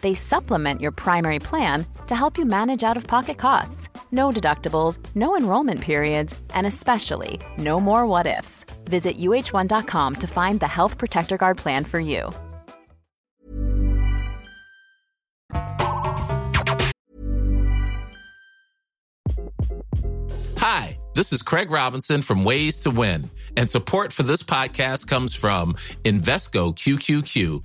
They supplement your primary plan to help you manage out of pocket costs. No deductibles, no enrollment periods, and especially no more what ifs. Visit uh1.com to find the Health Protector Guard plan for you. Hi, this is Craig Robinson from Ways to Win, and support for this podcast comes from Invesco QQQ,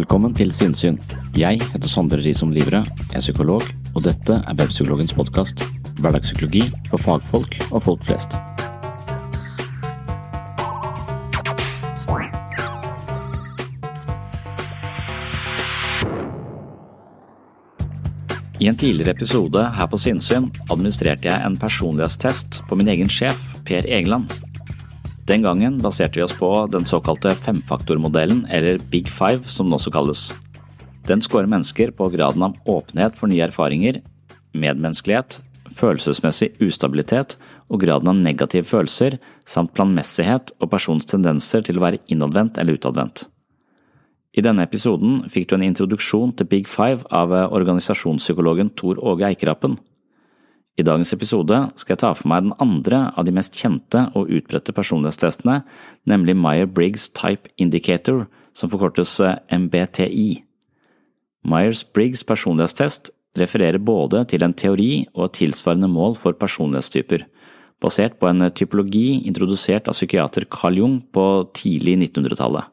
Velkommen til Sinnsyn. Jeg heter Sondre Risom Livre, er psykolog, og dette er Webpsykologens podkast. Hverdagspsykologi for fagfolk og folk flest. I en tidligere episode her på Sinnsyn administrerte jeg en personlighetstest på min egen sjef, Per Egeland. Den gangen baserte vi oss på den såkalte femfaktormodellen, eller Big Five som den også kalles. Den scorer mennesker på graden av åpenhet for nye erfaringer, medmenneskelighet, følelsesmessig ustabilitet og graden av negative følelser, samt planmessighet og persons tendenser til å være innadvendt eller utadvendt. I denne episoden fikk du en introduksjon til Big Five av organisasjonspsykologen Tor Åge Eikerapen. I dagens episode skal jeg ta for meg den andre av de mest kjente og utbredte personlighetstestene, nemlig Meyer-Briggs Type Indicator, som forkortes MBTI. Myers-Briggs personlighetstest refererer både til en teori og et tilsvarende mål for personlighetstyper, basert på en typologi introdusert av psykiater Carl Jung på tidlig 1900-tallet.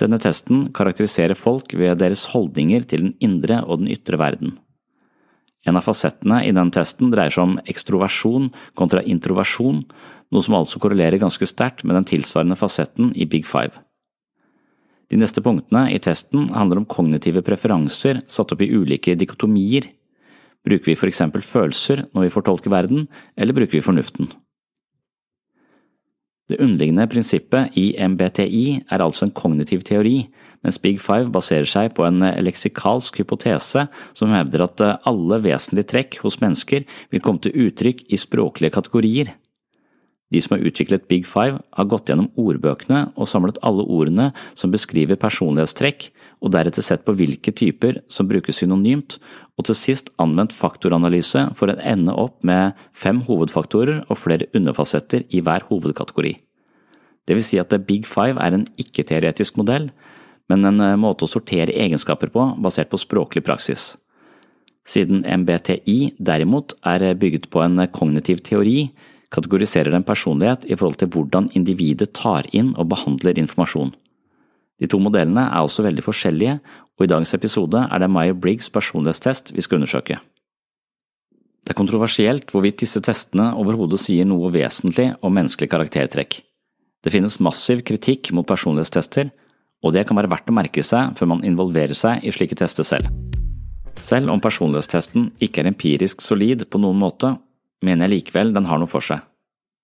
Denne testen karakteriserer folk ved deres holdninger til den indre og den ytre verden. En av fasettene i den testen dreier seg om ekstroversjon kontra introversjon, noe som altså korrelerer ganske sterkt med den tilsvarende fasetten i Big Five. De neste punktene i testen handler om kognitive preferanser satt opp i ulike dikotomier. Bruker vi for eksempel følelser når vi fortolker verden, eller bruker vi fornuften? Det underliggende prinsippet i MBTI er altså en kognitiv teori, mens Big Five baserer seg på en leksikalsk hypotese som hevder at alle vesentlige trekk hos mennesker vil komme til uttrykk i språklige kategorier. De som har utviklet Big Five, har gått gjennom ordbøkene og samlet alle ordene som beskriver personlighetstrekk, og deretter sett på hvilke typer som brukes synonymt, og til sist anvendt faktoranalyse for å ende opp med fem hovedfaktorer og flere underfasetter i hver hovedkategori. Det vil si at Big Five er en ikke-teoretisk modell, men en måte å sortere egenskaper på basert på språklig praksis. Siden MBTI derimot er bygget på en kognitiv teori, kategoriserer den personlighet i forhold til hvordan individet tar inn og behandler informasjon. De to modellene er også veldig forskjellige, og i dagens episode er det Meyer-Briggs personlighetstest vi skal undersøke. Det er kontroversielt hvorvidt disse testene overhodet sier noe vesentlig om menneskelige karaktertrekk. Det finnes massiv kritikk mot personlighetstester, og det kan være verdt å merke seg før man involverer seg i slike tester selv. Selv om personlighetstesten ikke er empirisk solid på noen måte, mener jeg likevel den har noe for seg.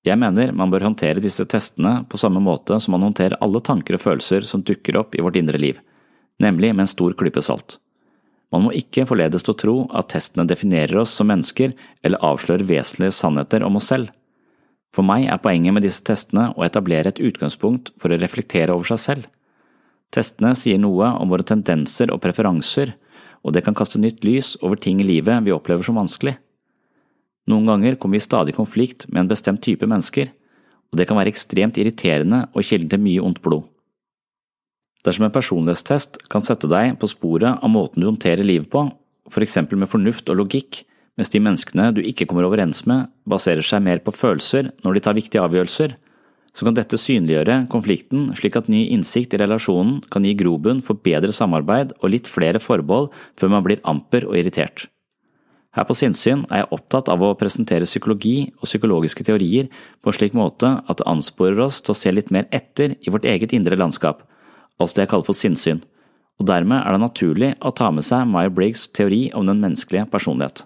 Jeg mener man bør håndtere disse testene på samme måte som man håndterer alle tanker og følelser som dukker opp i vårt indre liv, nemlig med en stor klype salt. Man må ikke forledes til å tro at testene definerer oss som mennesker eller avslører vesentlige sannheter om oss selv. For meg er poenget med disse testene å etablere et utgangspunkt for å reflektere over seg selv. Testene sier noe om våre tendenser og preferanser, og det kan kaste nytt lys over ting i livet vi opplever som vanskelig. Noen ganger kommer vi i stadig konflikt med en bestemt type mennesker, og det kan være ekstremt irriterende og kilden til mye ondt blod. Dersom en personlighetstest kan sette deg på sporet av måten du håndterer livet på, for eksempel med fornuft og logikk, mens de menneskene du ikke kommer overens med, baserer seg mer på følelser når de tar viktige avgjørelser, så kan dette synliggjøre konflikten slik at ny innsikt i relasjonen kan gi grobunn for bedre samarbeid og litt flere forbehold før man blir amper og irritert. Her på Sinnsyn er jeg opptatt av å presentere psykologi og psykologiske teorier på en slik måte at det ansporer oss til å se litt mer etter i vårt eget indre landskap, altså det jeg kaller for sinnssyn, og dermed er det naturlig å ta med seg Meyer-Briggs teori om den menneskelige personlighet.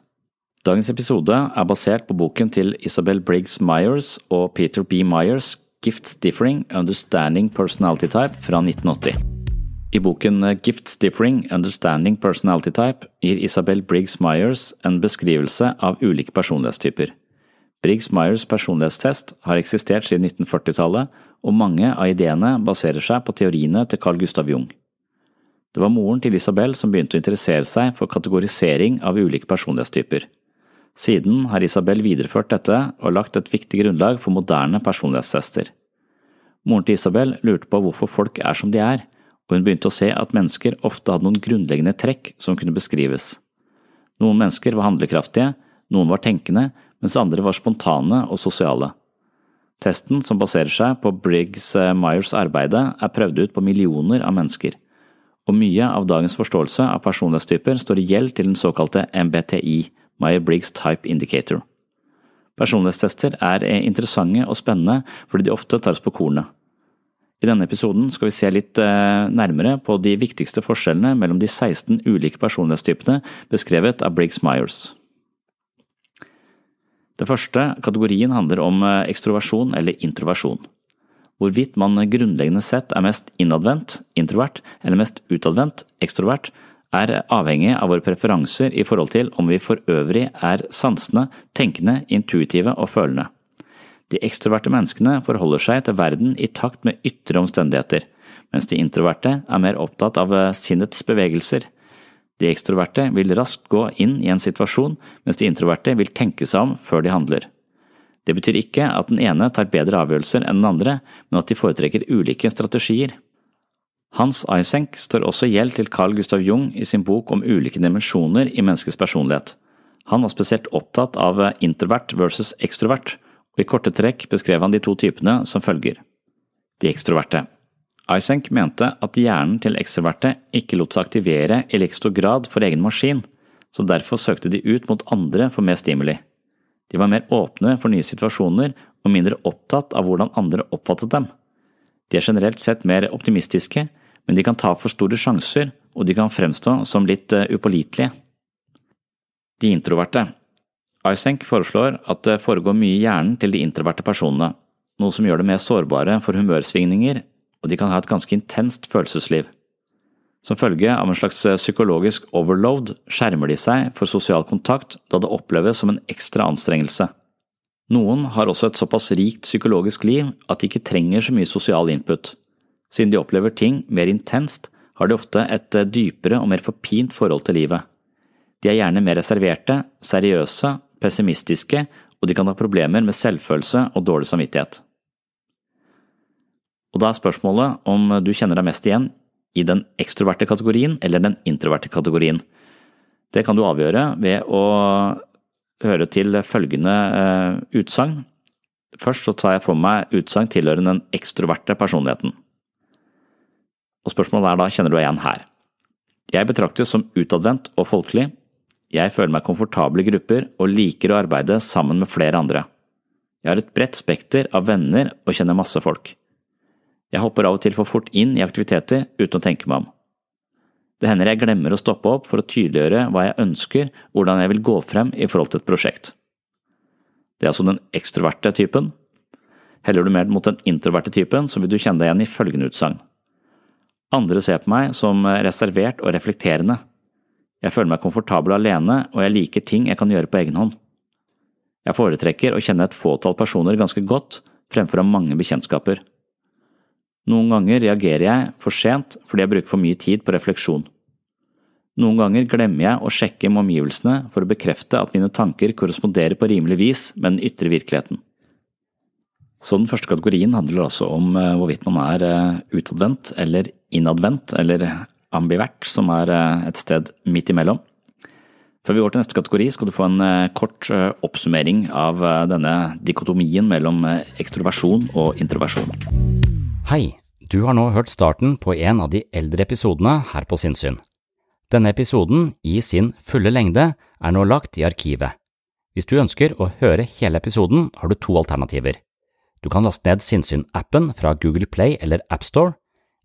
Dagens episode er basert på boken til Isabel Briggs Myers og Peter B. Myers Gifts Differing Understanding Personality Type fra 1980. I boken Gift Gifts Differing Understanding Personality Type gir Isabel Briggs Myers en beskrivelse av ulike personlighetstyper. Briggs Myers personlighetstest har eksistert siden 1940-tallet, og mange av ideene baserer seg på teoriene til Carl Gustav Jung. Det var moren til Isabel som begynte å interessere seg for kategorisering av ulike personlighetstyper. Siden har Isabel videreført dette og lagt et viktig grunnlag for moderne personlighetstester. Moren til Isabel lurte på hvorfor folk er som de er, og hun begynte å se at mennesker ofte hadde noen grunnleggende trekk som kunne beskrives. Noen mennesker var handlekraftige, noen var tenkende, mens andre var spontane og sosiale. Testen, som baserer seg på Briggs eh, Myers arbeide, er prøvd ut på millioner av mennesker, og mye av dagens forståelse av personlighetstyper står i gjeld til den såkalte MBTI, Meyer-Briggs Type Indicator. Personlighetstester er interessante og spennende fordi de ofte tar oss på kornet. I denne episoden skal vi se litt eh, nærmere på de viktigste forskjellene mellom de 16 ulike personlighetstypene beskrevet av Briggs Myers. Den første kategorien handler om eh, ekstroversjon eller introversjon. Hvorvidt man grunnleggende sett er mest innadvendt, introvert, eller mest utadvendt, ekstrovert, er avhengig av våre preferanser i forhold til om vi for øvrig er sansende, tenkende, intuitive og følende. De ekstroverte menneskene forholder seg til verden i takt med ytre omstendigheter, mens de introverte er mer opptatt av eh, sinnets bevegelser. De ekstroverte vil raskt gå inn i en situasjon, mens de introverte vil tenke seg om før de handler. Det betyr ikke at den ene tar bedre avgjørelser enn den andre, men at de foretrekker ulike strategier. Hans Eysenck står også gjeld til Carl Gustav Jung i sin bok om ulike dimensjoner i menneskets personlighet. Han var spesielt opptatt av introvert versus ekstrovert, og i korte trekk beskrev han de to typene som følger. De ekstroverte. Isenk mente at hjernen til ekstroverte ikke lot seg aktivere i like stor grad for egen maskin, så derfor søkte de ut mot andre for mer stimuli. De var mer åpne for nye situasjoner og mindre opptatt av hvordan andre oppfattet dem. De er generelt sett mer optimistiske, men de kan ta for store sjanser, og de kan fremstå som litt eh, upålitelige. De introverte. Eysenck foreslår at det foregår mye i hjernen til de introverte personene, noe som gjør dem mer sårbare for humørsvingninger, og de kan ha et ganske intenst følelsesliv. Som følge av en slags psykologisk overload skjermer de seg for sosial kontakt da det oppleves som en ekstra anstrengelse. Noen har også et såpass rikt psykologisk liv at de ikke trenger så mye sosial input. Siden de opplever ting mer intenst, har de ofte et dypere og mer forpint forhold til livet. De er gjerne mer reserverte, seriøse pessimistiske, og de kan ha problemer med selvfølelse og dårlig samvittighet. Og da er spørsmålet om du kjenner deg mest igjen i den ekstroverte kategorien eller den introverte kategorien. Det kan du avgjøre ved å høre til følgende uh, utsagn. Først så tar jeg for meg utsagn tilhørende den ekstroverte personligheten. Og spørsmålet er da kjenner du deg igjen her. Jeg betraktes som utadvendt og folkelig, jeg føler meg komfortabel i grupper og liker å arbeide sammen med flere andre. Jeg har et bredt spekter av venner og kjenner masse folk. Jeg hopper av og til for fort inn i aktiviteter uten å tenke meg om. Det hender jeg glemmer å stoppe opp for å tydeliggjøre hva jeg ønsker, hvordan jeg vil gå frem i forhold til et prosjekt. Det er altså den ekstroverte typen. Heller du mer mot den introverte typen, så vil du kjenne deg igjen i følgende utsagn. Andre ser på meg som reservert og reflekterende. Jeg føler meg komfortabel alene, og jeg liker ting jeg kan gjøre på egen hånd. Jeg foretrekker å kjenne et fåtall personer ganske godt fremfor å ha mange bekjentskaper. Noen ganger reagerer jeg for sent fordi jeg bruker for mye tid på refleksjon. Noen ganger glemmer jeg å sjekke med omgivelsene for å bekrefte at mine tanker korresponderer på rimelig vis med den ytre virkeligheten. Så den første kategorien handler altså om eh, hvorvidt man er eh, utadvendt eller innadvendt, eller ambivert, som er eh, et sted midt imellom. Før vi går til neste kategori, skal du få en eh, kort eh, oppsummering av denne dikotomien mellom ekstroversjon og introversjon. Hei, du har nå hørt starten på en av de eldre episodene her på Sinnsyn. Denne episoden, i sin fulle lengde, er nå lagt i arkivet. Hvis du ønsker å høre hele episoden, har du to alternativer. Du kan laste ned Sinnsyn-appen fra Google Play eller AppStore,